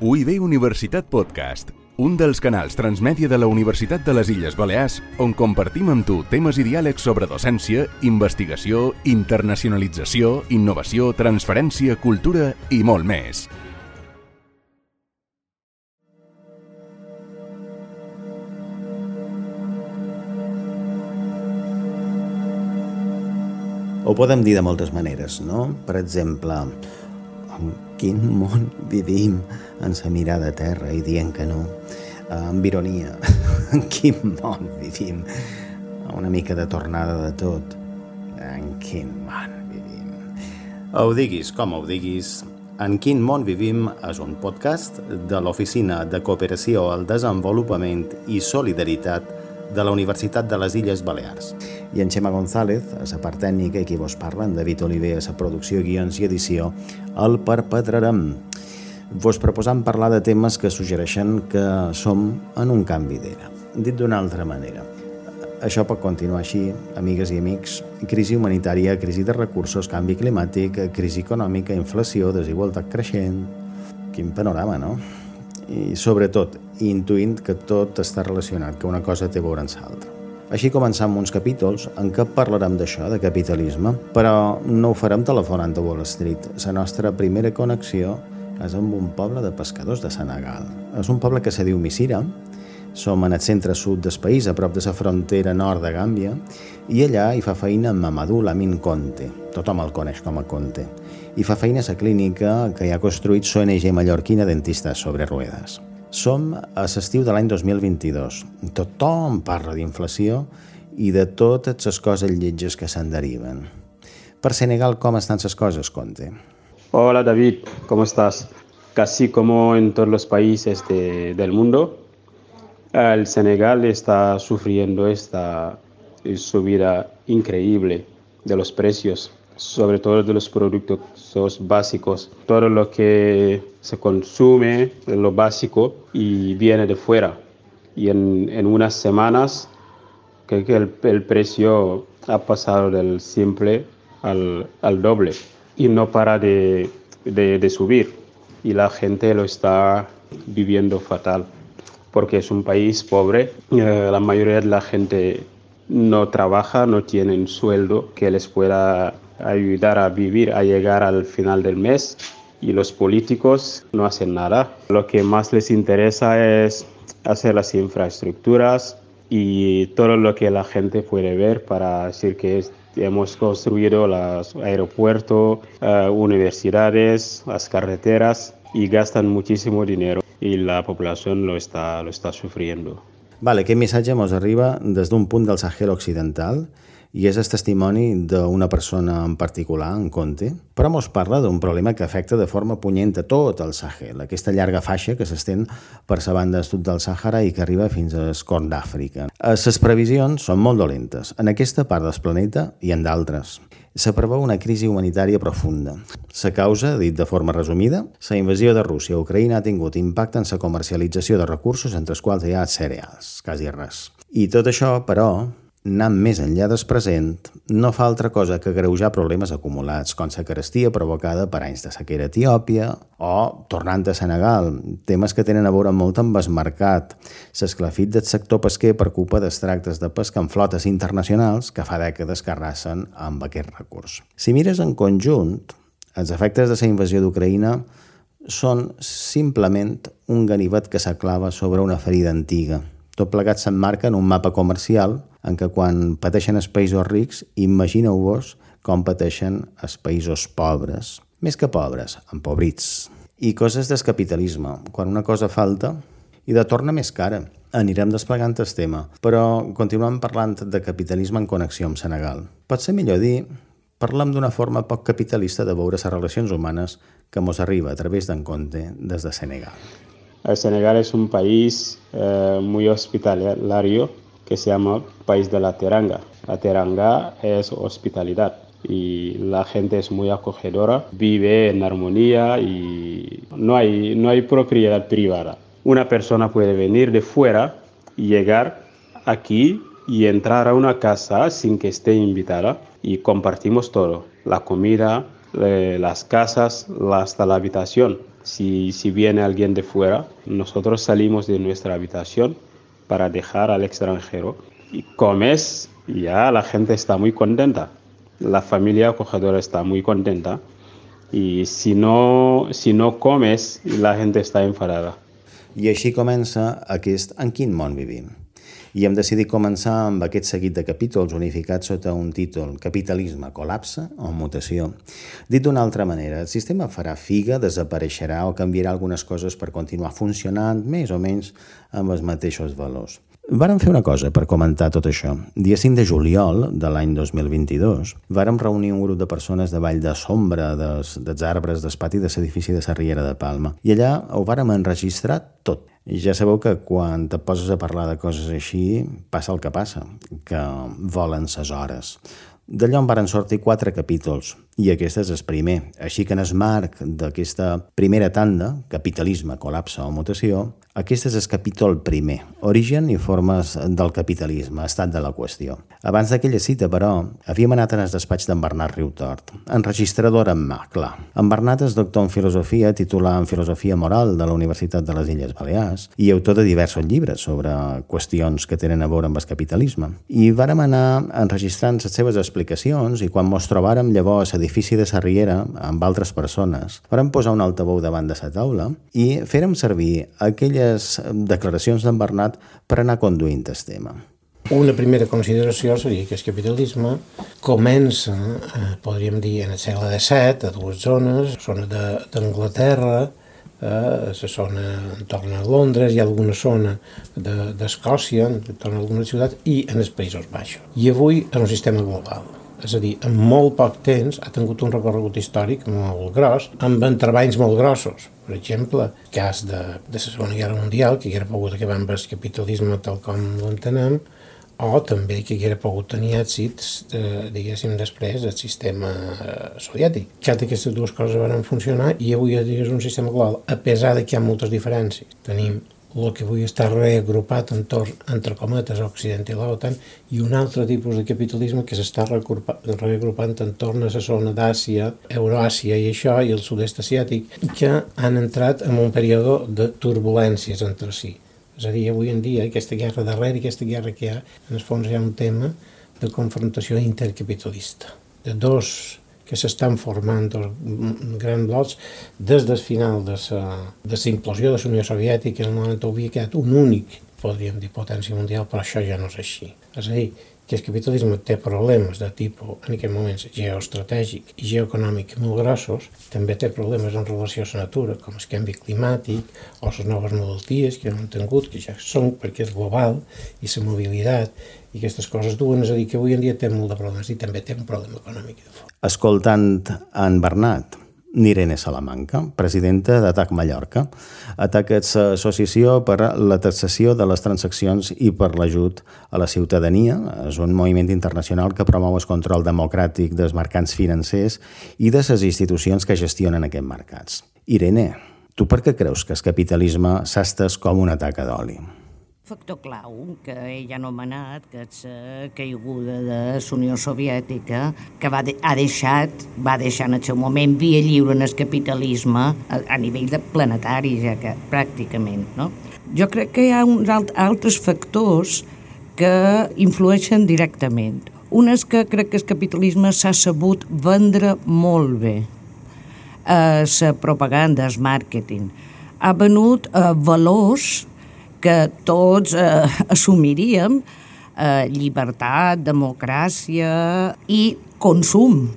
UIB Universitat Podcast, un dels canals transmèdia de la Universitat de les Illes Balears on compartim amb tu temes i diàlegs sobre docència, investigació, internacionalització, innovació, transferència, cultura i molt més. Ho podem dir de moltes maneres, no? Per exemple, en quin món vivim? En sa mirada a terra i dient que no, amb ironia, en quin món vivim, una mica de tornada de tot, en quin món vivim. Ho diguis com ho diguis, en quin món vivim és un podcast de l'Oficina de Cooperació al Desenvolupament i Solidaritat de la Universitat de les Illes Balears. I en Xema González, a la part tècnica, i qui vos parla, en David Oliver, a la producció, guions i edició, el perpetrarem. Vos proposam parlar de temes que suggereixen que som en un canvi d'era. Dit d'una altra manera, això pot continuar així, amigues i amics. Crisi humanitària, crisi de recursos, canvi climàtic, crisi econòmica, inflació, desigualtat creixent... Quin panorama, no? I sobretot, intuint que tot està relacionat, que una cosa té a veure amb l'altra. Així començam uns capítols en què parlarem d'això, de capitalisme, però no ho farem telefonant a Wall Street. La nostra primera connexió és amb un poble de pescadors de Senegal. És un poble que se diu Misira, som en el centre sud del país, a prop de la frontera nord de Gàmbia, i allà hi fa feina Mamadou Lamin Conte, tothom el coneix com a Conte, i fa feina a clínica que hi ha construït l'ONG mallorquina Dentistes sobre Ruedes. Som a l'estiu de l'any 2022. Tothom parla d'inflació i de totes les coses lletges que se'n deriven. Per Senegal, com estan les coses, Conte? Hola David, ¿cómo estás? Casi como en todos los países de, del mundo, el Senegal está sufriendo esta subida increíble de los precios, sobre todo de los productos básicos. Todo lo que se consume, lo básico, y viene de fuera. Y en, en unas semanas, que el, el, precio ha pasado del simple al, al doble y no para de, de, de subir. Y la gente lo está viviendo fatal porque es un país pobre. Eh, la mayoría de la gente no trabaja, no tienen sueldo que les pueda ayudar a vivir, a llegar al final del mes y los políticos no hacen nada. Lo que más les interesa es hacer las infraestructuras y todo lo que la gente puede ver para decir que hemos construido los aeropuertos, uh, universidades, las carreteras y gastan muchísimo dinero y la población lo está, lo está sufriendo. Vale, aquest missatge ens arriba des d'un punt del Sahel occidental i és el testimoni d'una persona en particular, en Conte, però mos parla d'un problema que afecta de forma punyent a tot el Sahel, aquesta llarga faixa que s'estén per la banda sud del Sàhara i que arriba fins al Corn d'Àfrica. Les previsions són molt dolentes en aquesta part del planeta i en d'altres. Se preveu una crisi humanitària profunda. La causa, dit de forma resumida, la invasió de Rússia a Ucraïna ha tingut impacte en la comercialització de recursos entre els quals hi ha cereals, quasi res. I tot això, però, anant més enllà del present, no fa altra cosa que greujar problemes acumulats, com la carestia provocada per anys de sequera a Etiòpia o, tornant a Senegal, temes que tenen a veure molt amb el mercat. L'esclafit del sector pesquer preocupa dels tractes de pesca en flotes internacionals que fa dècades que arrasen amb aquest recurs. Si mires en conjunt, els efectes de la invasió d'Ucraïna són simplement un ganivet que s'aclava sobre una ferida antiga. Tot plegat s'emmarca en un mapa comercial en què quan pateixen els països rics, imagineu-vos com pateixen els països pobres. Més que pobres, empobrits. I coses del capitalisme. Quan una cosa falta, i de torna més cara. Anirem desplegant el tema, però continuem parlant de capitalisme en connexió amb Senegal. Pot ser millor dir, parlem d'una forma poc capitalista de veure les relacions humanes que mos arriba a través d'en Conte des de Senegal. El Senegal es un país eh, muy hospitalario que se llama País de la Teranga. La Teranga es hospitalidad y la gente es muy acogedora, vive en armonía y no hay, no hay propiedad privada. Una persona puede venir de fuera y llegar aquí y entrar a una casa sin que esté invitada y compartimos todo, la comida, eh, las casas hasta la habitación. Si, si viene alguien de fuera, nosotros salimos de nuestra habitación para dejar al extranjero. Y comes, ya la gente está muy contenta. La familia acogedora está muy contenta. Y si no, si no comes, la gente està enfadada. I així comença aquest En quin món? I hem decidit començar amb aquest seguit de capítols unificats sota un títol Capitalisme, col·lapse o mutació. Dit d'una altra manera, el sistema farà figa, desapareixerà o canviarà algunes coses per continuar funcionant més o menys amb els mateixos valors. Vàrem fer una cosa per comentar tot això. Dia 5 de juliol de l'any 2022 vàrem reunir un grup de persones de Vall de Sombra, des, dels arbres del pati de l'edifici de Sarriera de Palma. I allà ho vàrem enregistrar tot. I ja sabeu que quan te poses a parlar de coses així, passa el que passa, que volen ses hores. D'allò en varen sortir quatre capítols, i aquest és el primer. Així que en el marc d'aquesta primera tanda, capitalisme, col·lapse o mutació, aquest és el capítol primer, origen i formes del capitalisme, estat de la qüestió. Abans d'aquella cita, però, havíem anat en el despatx d'en Bernat Riutort, enregistrador en mà, clar. En Bernat és doctor en filosofia, titular en filosofia moral de la Universitat de les Illes Balears i autor de diversos llibres sobre qüestions que tenen a veure amb el capitalisme. I vàrem anar enregistrant les seves explicacions i quan mos trobàrem llavors a l'edifici de Sarriera amb altres persones, vàrem posar un altaveu davant de la taula i fèrem servir aquelles declaracions d'en Bernat per anar conduint el tema. Una primera consideració seria que el capitalisme comença, eh, podríem dir, en el segle XVII, a dues zones, la zona d'Anglaterra, eh, la zona entorn a Londres, ha alguna zona d'Escòcia, de, entorn a alguna ciutat, i en els Països Baixos. I avui en un sistema global. És a dir, en molt poc temps ha tingut un recorregut històric molt gros, amb entrebanys molt grossos. Per exemple, el cas de, de la Segona Guerra Mundial, que haguera pogut acabar amb el capitalisme tal com l'entenem, o també que haguera pogut tenir èxits, eh, diguéssim, després del sistema eh, soviètic. Cap d'aquestes dues coses van funcionar i avui és un sistema global, a pesar de que hi ha moltes diferències. Tenim el que avui està reagrupat entorn, entre cometes, Occident i l'OTAN, i un altre tipus de capitalisme que s'està reagrupant entorn a la zona d'Àsia, Euràsia i això, i el sud-est asiàtic, que han entrat en un període de turbulències entre si. És a dir, avui en dia, aquesta guerra darrere, aquesta guerra que hi ha, en el fons hi ha un tema de confrontació intercapitalista, de dos que s'estan formant dos grans blocs des del final de la implosió de la Unió Soviètica en el moment havia quedat un únic, podríem dir, potència mundial, però això ja no és així. És a dir, que el capitalisme té problemes de tipus, en aquest moments, geoestratègic i geoeconòmic molt grossos, també té problemes en relació a la natura, com el canvi climàtic o les noves malalties que han tingut, que ja són perquè és global, i la mobilitat, i aquestes coses duen, és a dir, que avui en dia té molt de problemes i també té un problema econòmic. Escoltant en Bernat, Nirene Salamanca, presidenta d'ATAC Mallorca. ATAC és l'associació per la taxació de les transaccions i per l'ajut a la ciutadania. És un moviment internacional que promou el control democràtic dels mercats financers i de les institucions que gestionen aquests mercats. Irene, tu per què creus que el capitalisme s'ha estès com una taca d'oli? Factor clau que ell ha anomenat, que és la caiguda de la Unió Soviètica, que va de, ha deixat, va deixar en el seu moment via lliure en el capitalisme a, a nivell de planetari, ja que pràcticament, no? Jo crec que hi ha uns alt, altres factors que influeixen directament. Un és que crec que el capitalisme s'ha sabut vendre molt bé. Eh, la propaganda, el màrqueting. Ha venut eh, valors que tots eh, assumiríem eh, llibertat, democràcia i consum.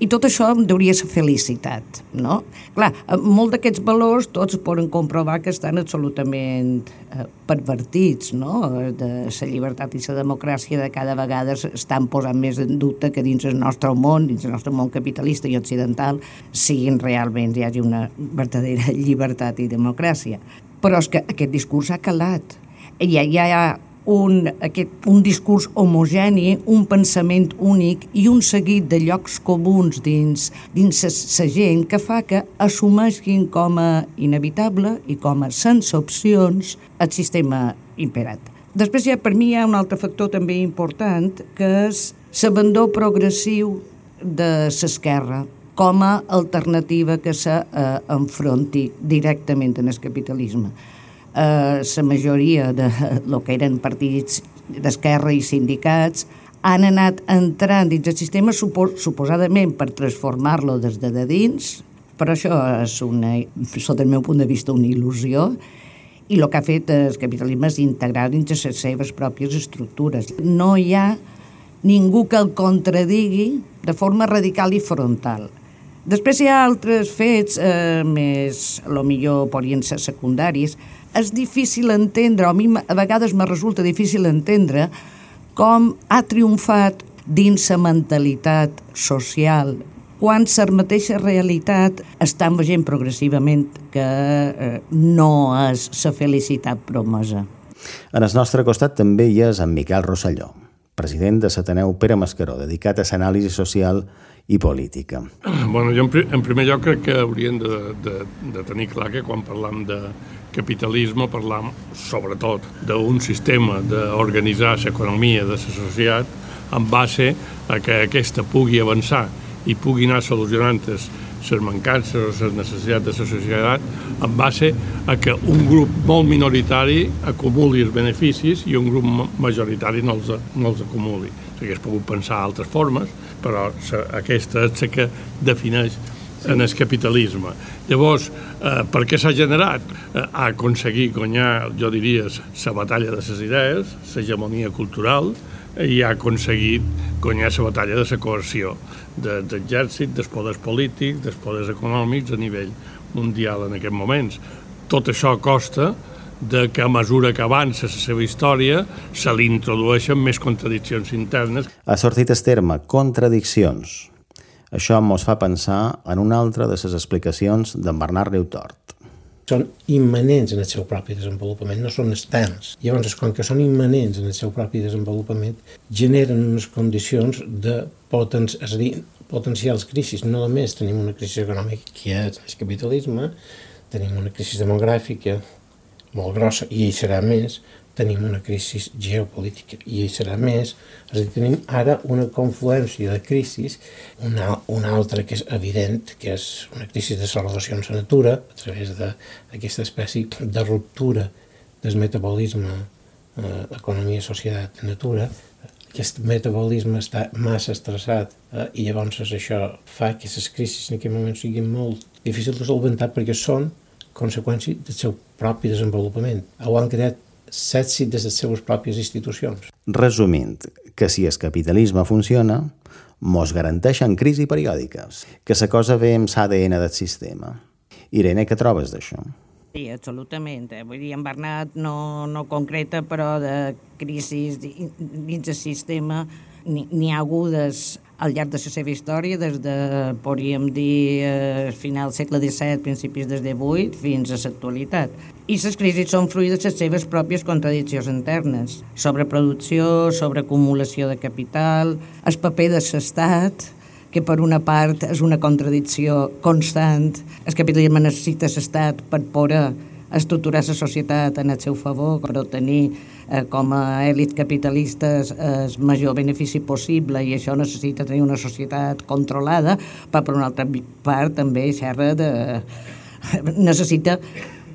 I tot això hauria ser felicitat, no? Clar, eh, molt d'aquests valors tots poden comprovar que estan absolutament eh, pervertits, no? De la llibertat i la democràcia de cada vegada estan posant més en dubte que dins el nostre món, dins el nostre món capitalista i occidental, siguin realment, hi hagi una verdadera llibertat i democràcia però és que aquest discurs ha calat. Hi ha, hi ha un, aquest, un discurs homogeni, un pensament únic i un seguit de llocs comuns dins, dins sa gent que fa que assumeixin com a inevitable i com a sense opcions el sistema imperat. Després ja per mi hi ha un altre factor també important que és l'abandó progressiu de l'esquerra com a alternativa que s'enfronti eh, directament en el capitalisme. Eh, la majoria de lo que eren partits d'esquerra i sindicats han anat entrant dins el sistema suposadament per transformar-lo des de, de dins, però això és, una, sota el meu punt de vista, una il·lusió, i el que ha fet el capitalisme és integrar dins les seves pròpies estructures. No hi ha ningú que el contradigui de forma radical i frontal. Després hi ha altres fets eh, més, lo millor podrien ser secundaris. És difícil entendre, o a mi a vegades me resulta difícil entendre com ha triomfat dins la mentalitat social quan la mateixa realitat estan veient progressivament que eh, no és la felicitat promesa. En el nostre costat també hi és en Miquel Rosselló, president de l'Ateneu Pere Mascaró, dedicat a l'anàlisi social i política. Bueno, jo en, pri en primer lloc crec que hauríem de, de, de tenir clar que quan parlam de capitalisme parlam sobretot d'un sistema d'organitzar l'economia de la societat en base a que aquesta pugui avançar i pugui anar solucionant les mancances o les necessitats de la societat en base a que un grup molt minoritari acumuli els beneficis i un grup majoritari no els, no els acumuli. S'hagués pogut pensar altres formes, però aquesta és la que defineix en el capitalisme. Llavors, eh, per què s'ha generat? Eh, ha aconseguit guanyar, jo diria, la batalla de les idees, l'hegemonia cultural, i ha aconseguit guanyar la batalla de la coerció de, d'exèrcit, dels poders polítics, dels poders econòmics a nivell mundial en aquests moments. Tot això costa de que a mesura que avança la seva història se li introdueixen més contradiccions internes. Ha sortit el terme contradiccions això ens fa pensar en una altra de les explicacions d'en Bernard Riutort. Són immanents en el seu propi desenvolupament, no són estants. Llavors, com que són immanents en el seu propi desenvolupament, generen unes condicions de poten és a dir, potencials crisis. No només tenim una crisi econòmica que és el capitalisme, tenim una crisi demogràfica molt grossa, i hi serà més, tenim una crisi geopolítica i hi serà més, és a dir, tenim ara una confluència de crisis, una, una altra que és evident, que és una crisi de les relacions a natura, a través d'aquesta espècie de ruptura del metabolisme eh, economia, societat, natura, aquest metabolisme està massa estressat eh, i llavors això fa que aquestes crisis en aquest moment siguin molt difícils de solventar perquè són conseqüència del seu propi desenvolupament. Ho han creat s'èxit des de les seves pròpies institucions. Resumint, que si el capitalisme funciona, mos garanteixen crisi periòdiques, que la cosa ve amb l'ADN del sistema. Irene, què trobes d'això? Sí, absolutament. Eh? Vull dir, en Bernat no, no concreta, però de crisis dins del sistema n'hi ha hagudes al llarg de la seva història, des de, podríem dir, eh, final del segle XVII, principis del XVIII, fins a l'actualitat. I les crisis són fruit de les seves pròpies contradiccions internes, sobre producció, sobre acumulació de capital, el paper de l'estat, que per una part és una contradicció constant. El capitalisme necessita l'estat per poder estructurar la societat en el seu favor, per obtenir eh, com a èlit capitalistes el major benefici possible i això necessita tenir una societat controlada, però per una altra part també xerra de... necessita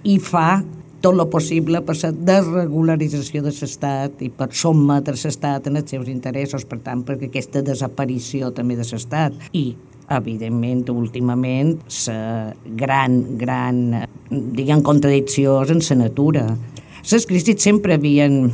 i fa tot el possible per la desregularització de l'Estat i per sotmetre l'Estat en els seus interessos, per tant, perquè aquesta desaparició també de l'Estat i evidentment, últimament, la gran, gran, diguem, contradiccions en la natura les crisis sempre havien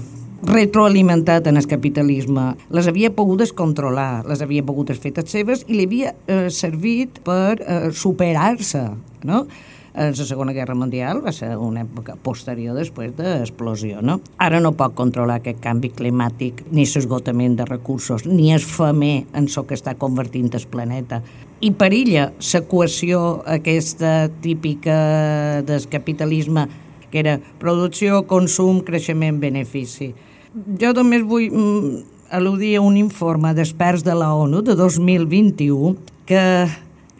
retroalimentat en el capitalisme, les havia pogut controlar, les havia pogut fer seves i li havia eh, servit per eh, superar-se, no? En la Segona Guerra Mundial va ser una època posterior després de l'explosió, no? Ara no pot controlar aquest canvi climàtic, ni l'esgotament de recursos, ni es famer en el que està convertint el planeta. I perilla la cohesió aquesta típica del capitalisme que era producció, consum, creixement, benefici. Jo només vull mm, al·ludir a un informe d'experts de la ONU de 2021 que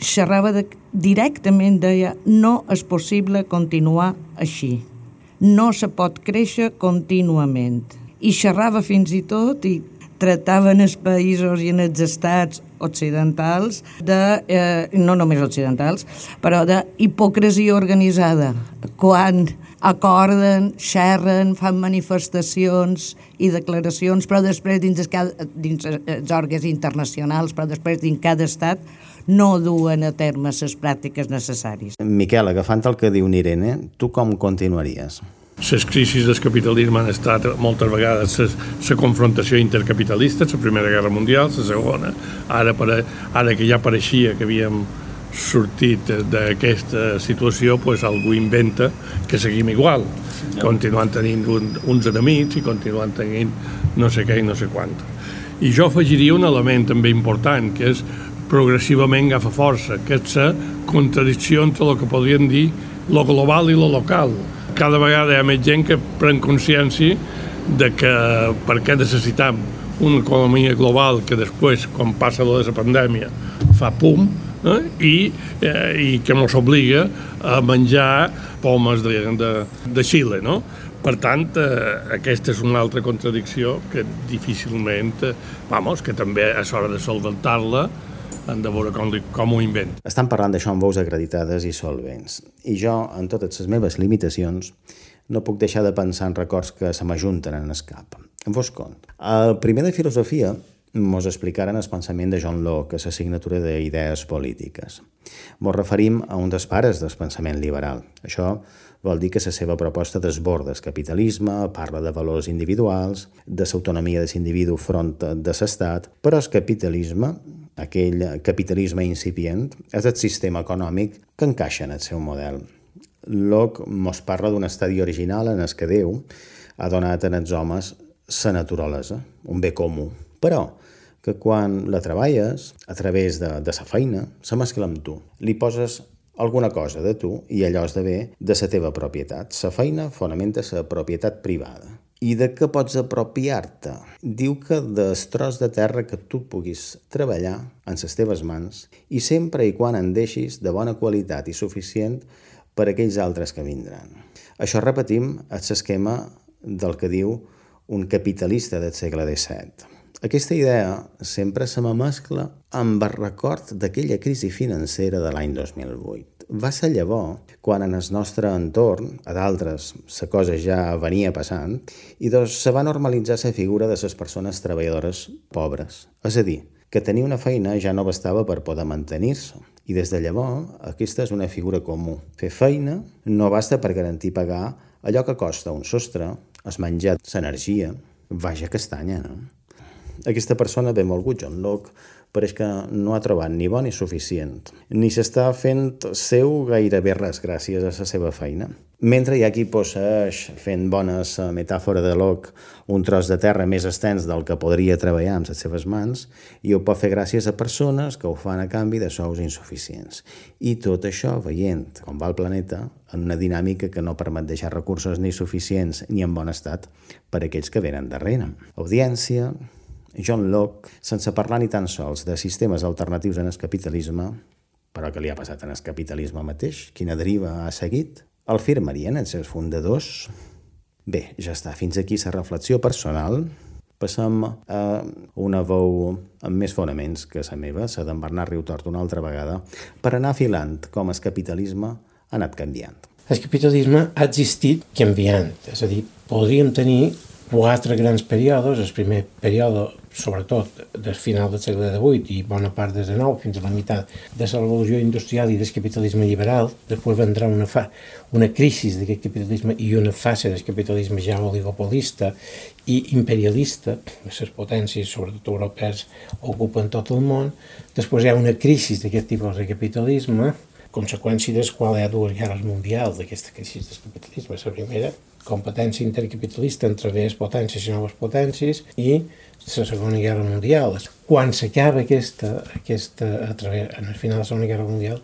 xerrava de, directament, deia no és possible continuar així. No se pot créixer contínuament. I xerrava fins i tot i tractaven els països i els estats occidentals de, eh, no només occidentals, però de hipocresia organitzada. Quan acorden, xerren, fan manifestacions i declaracions, però després dins, cada, dins els òrgans internacionals, però després dins cada estat no duen a terme les pràctiques necessàries. Miquel, agafant el que diu Nirene, tu com continuaries? Les crisis del capitalisme han estat moltes vegades la confrontació intercapitalista, la Primera Guerra Mundial, la Segona, ara, per, ara que ja pareixia que havíem sortit d'aquesta situació, pues, algú inventa que seguim igual, continuant tenint un, uns enemics i continuant tenint no sé què i no sé quant. I jo afegiria un element també important, que és progressivament agafa força, que és la contradicció entre el que podríem dir lo global i lo local. Cada vegada hi ha més gent que pren consciència de que per què necessitam una economia global que després, quan passa la de la pandèmia, fa pum, eh? I, eh, i que ens obliga a menjar pomes de, de, de Xile, no? Per tant, eh, aquesta és una altra contradicció que difícilment, eh, vamos, que també és hora de solventar-la, han de veure com, com ho invent. Estan parlant d'això amb veus acreditades i solvents. I jo, en totes les meves limitacions, no puc deixar de pensar en records que se m'ajunten en el cap. En vos cont. El primer de filosofia mos explicaren el pensament de John Locke la signatura d'idees polítiques. Mos referim a un dels pares del pensament liberal. Això vol dir que la seva proposta desborda el capitalisme, parla de valors individuals, de l'autonomia de l'individu front de l'estat, però el capitalisme aquell capitalisme incipient, és el sistema econòmic que encaixa en el seu model. Locke mos parla d'un estadi original en el que Déu ha donat en els homes la naturalesa, un bé comú, però que quan la treballes a través de, de sa feina, se mescla amb tu. Li poses alguna cosa de tu i allò esdevé de la teva propietat. Sa feina fonamenta la propietat privada. I de què pots apropiar-te? Diu que del tros de terra que tu puguis treballar en les teves mans i sempre i quan en deixis de bona qualitat i suficient per a aquells altres que vindran. Això repetim és l'esquema del que diu un capitalista del segle XVII. Aquesta idea sempre se me mescla amb el record d'aquella crisi financera de l'any 2008 va ser llavors quan en el nostre entorn, a d'altres, la cosa ja venia passant, i doncs se va normalitzar la figura de les persones treballadores pobres. És a dir, que tenir una feina ja no bastava per poder mantenir-se. I des de llavors, aquesta és una figura comú. Fer feina no basta per garantir pagar allò que costa un sostre, es menjar l'energia, vaja castanya, no? Aquesta persona, benvolgut John Locke, pareix que no ha trobat ni bon ni suficient, ni s'està fent seu gairebé res gràcies a la seva feina. Mentre hi ha qui posseix, fent bones metàfora de Locke, un tros de terra més extens del que podria treballar amb les seves mans, i ho pot fer gràcies a persones que ho fan a canvi de sous insuficients. I tot això veient com va el planeta en una dinàmica que no permet deixar recursos ni suficients ni en bon estat per a aquells que venen darrere. Audiència, John Locke, sense parlar ni tan sols de sistemes alternatius en el capitalisme, però què li ha passat en el capitalisme mateix? Quina deriva ha seguit? El firmarien els seus fundadors? Bé, ja està. Fins aquí la reflexió personal. Passem a una veu amb més fonaments que la meva, la d'en Bernat Riutort una altra vegada, per anar afilant com el capitalisme ha anat canviant. El capitalisme ha existit canviant, és a dir, podríem tenir quatre grans períodes. El primer període, sobretot, del final del segle XVIII i bona part des de nou fins a la meitat de la revolució industrial i del capitalisme liberal. Després vendrà una, fa, una crisi d'aquest capitalisme i una fase del capitalisme ja oligopolista i imperialista. Les potències, sobretot europees, ocupen tot el món. Després hi ha una crisi d'aquest tipus de capitalisme, conseqüència del qual hi ha dues guerres mundials d'aquesta crisi del capitalisme. La primera, competència intercapitalista entre velles potències i noves potències i la Segona Guerra Mundial. Quan s'acaba aquesta, aquesta a través, en el final de la Segona Guerra Mundial,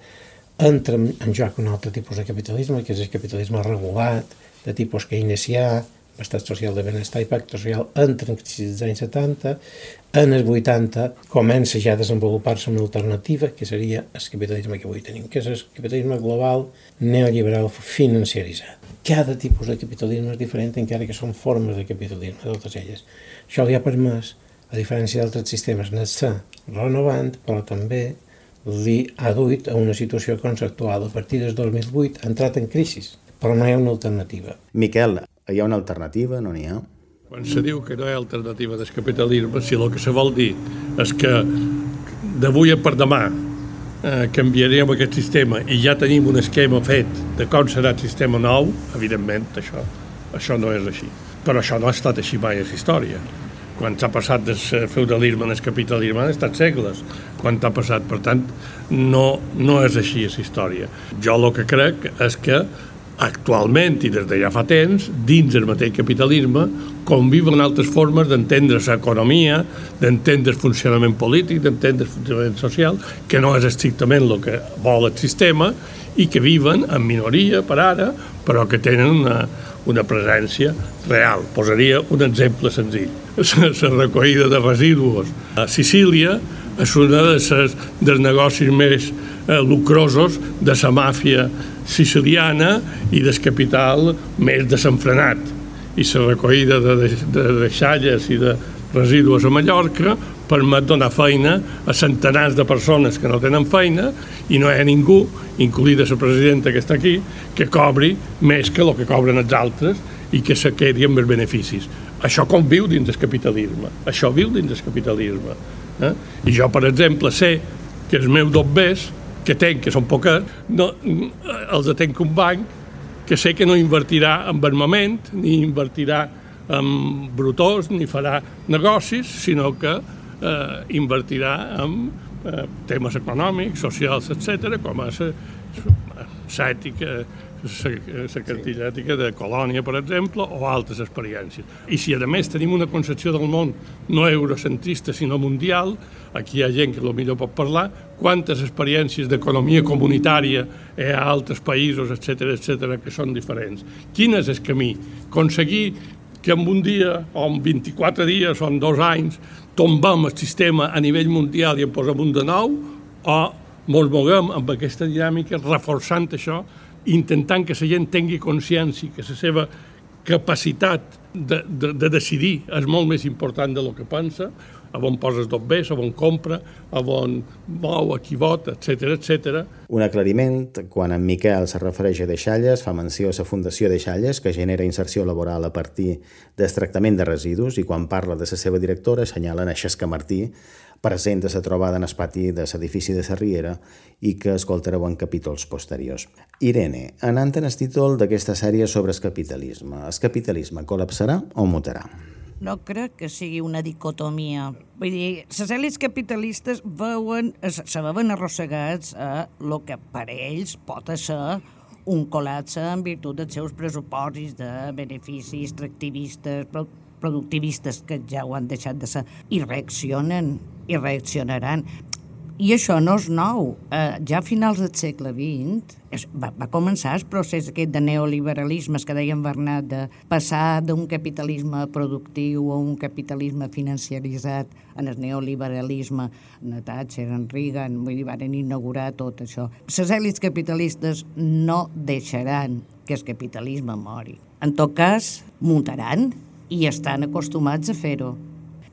entra en joc un altre tipus de capitalisme, que és el capitalisme regulat, de tipus keynesià, estat social de benestar i pacte social entra en crisi dels anys 70, en els 80 comença ja a desenvolupar-se una alternativa, que seria el capitalisme que avui tenim, que és el capitalisme global neoliberal financiaritzat. Cada tipus de capitalisme és diferent, encara que són formes de capitalisme, totes elles. Això li ha permès a diferència d'altres sistemes, n'està renovant, però també li ha duit a una situació conceptual a partir del 2008 ha entrat en crisi, però no hi ha una alternativa. Miquel, hi ha una alternativa? No n'hi ha? Quan se diu que no hi ha alternativa del capitalisme, si el que se vol dir és que d'avui per demà eh, canviaríem aquest sistema i ja tenim un esquema fet de com serà el sistema nou, evidentment això, això no és així. Però això no ha estat així mai a la història. Quan s'ha passat del feudalisme al capitalisme han estat segles quan t'ha passat. Per tant, no, no és així a la història. Jo el que crec és que actualment i des de ja fa temps, dins del mateix capitalisme, conviven altres formes d'entendre l'economia, d'entendre el funcionament polític, d'entendre el funcionament social, que no és estrictament el que vol el sistema i que viven en minoria per ara, però que tenen una, una presència real. Posaria un exemple senzill. La recollida de residus a Sicília és un de dels negocis més eh, lucrosos de la màfia siciliana i del capital més desenfrenat. I la recollida de, de, de deixalles i de residus a Mallorca permet donar feina a centenars de persones que no tenen feina i no hi ha ningú, incluïda la presidenta que està aquí, que cobri més que el que cobren els altres i que se quedi amb els beneficis. Això com viu dins del capitalisme. Això viu dins del capitalisme. Eh? I jo, per exemple, sé que els meus dobbers que tenc, que són poquets, no, els atenc un banc que sé que no invertirà en armament, ni invertirà en brutors, ni farà negocis, sinó que eh, invertirà en eh, temes econòmics, socials, etc, com a l'ètica, la cartilla ètica de Colònia, per exemple, o altres experiències. I si, a més, tenim una concepció del món no eurocentrista, sinó mundial, aquí hi ha gent que millor pot parlar, quantes experiències d'economia comunitària hi ha a altres països, etc etc que són diferents. Quin és el camí? Aconseguir que en un dia, o en 24 dies, o en dos anys, tombem el sistema a nivell mundial i en posem un de nou, o ens moguem amb aquesta dinàmica, reforçant això, intentant que la gent tingui consciència que la seva capacitat de, de, de decidir és molt més important del que pensa, a on poses dos bés, a on compra, a on mou, a qui vota, etc etc. Un aclariment, quan en Miquel se refereix a Deixalles, fa menció a la Fundació Deixalles, que genera inserció laboral a partir del tractament de residus, i quan parla de la seva directora assenyalen a Xesca Martí, present a la trobada en el pati de l'edifici de Riera i que escoltareu en capítols posteriors. Irene, anant en el títol d'aquesta sèrie sobre el capitalisme, el capitalisme col·lapsarà o mutarà? No crec que sigui una dicotomia. Vull dir, les èlits capitalistes veuen, se veuen arrossegats a el que per ells pot ser un col·lapse en virtut dels seus pressuposis de beneficis extractivistes, productivistes que ja ho han deixat de ser, i reaccionen, i reaccionaran. I això no és nou. Eh, ja a finals del segle XX es, va, va començar el procés aquest de neoliberalisme que deia en Bernat, de passar d'un capitalisme productiu a un capitalisme financiaritzat en el neoliberalisme, en Thatcher, en Reagan, vull dir, van inaugurar tot això. Les èlits capitalistes no deixaran que el capitalisme mori. En tot cas, muntaran i estan acostumats a fer-ho.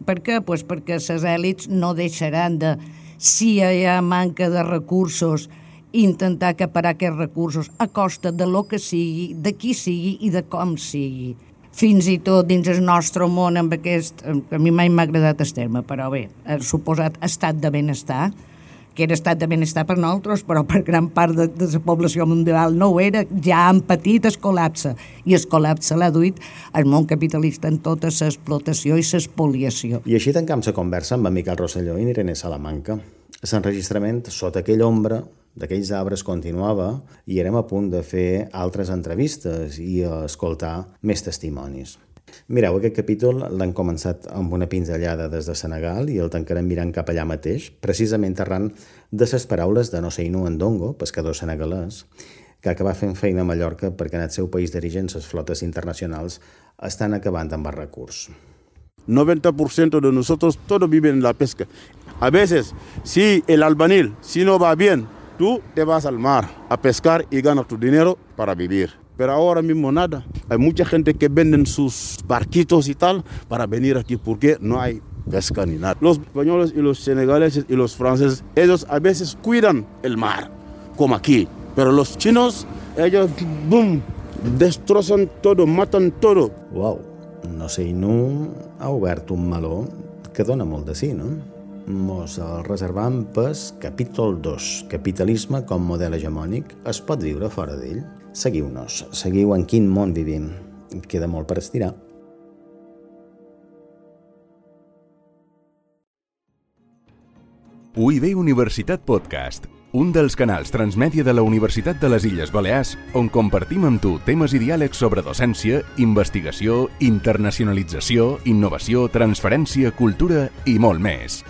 Per què? Pues perquè les èlits no deixaran de, si hi ha manca de recursos, intentar acaparar aquests recursos a costa de lo que sigui, de qui sigui i de com sigui. Fins i tot dins el nostre món amb aquest, a mi mai m'ha agradat el terme, però bé, el suposat estat de benestar, que era estat de benestar per nosaltres, però per gran part de, de la població mundial no ho era, ja han patit el col·lapse, i el col·lapse l'ha duit el món capitalista en tota l'explotació i l'espoliació. I així tancam la conversa amb en Miquel Rosselló i Irene Salamanca. L'enregistrament sota aquella ombra d'aquells arbres continuava i érem a punt de fer altres entrevistes i escoltar més testimonis. Mireu, aquest capítol l'han començat amb una pinzellada des de Senegal i el tancarem mirant cap allà mateix, precisament arran de les paraules de Noseinu Ndongo, pescador senegalès, que acaba fent feina a Mallorca perquè en el seu país d'origen les flotes internacionals estan acabant amb el recurs. 90% de nosotros todo vive en la pesca. A veces, si el albanil, si no va bien, tú te vas al mar a pescar y ganas tu dinero para vivir. Pero ahora mismo nada. Hay mucha gente que venden sus barquitos y tal para venir aquí porque no hay pesca ni nada. Los españoles y los senegaleses y los franceses, ellos a veces cuidan el mar, como aquí. Pero los chinos, ellos, boom, destrozan todo, matan todo. Wow, no sé, no ha obert un meló que dona molt de sí, no? Mos el reservam pes capítol 2, capitalisme com model hegemònic, es pot viure fora? Seguiu-nos, seguiu en quin món vivim. Queda molt per estirar. UIB Universitat Podcast, un dels canals transmèdia de la Universitat de les Illes Balears on compartim amb tu temes i diàlegs sobre docència, investigació, internacionalització, innovació, transferència, cultura i molt més.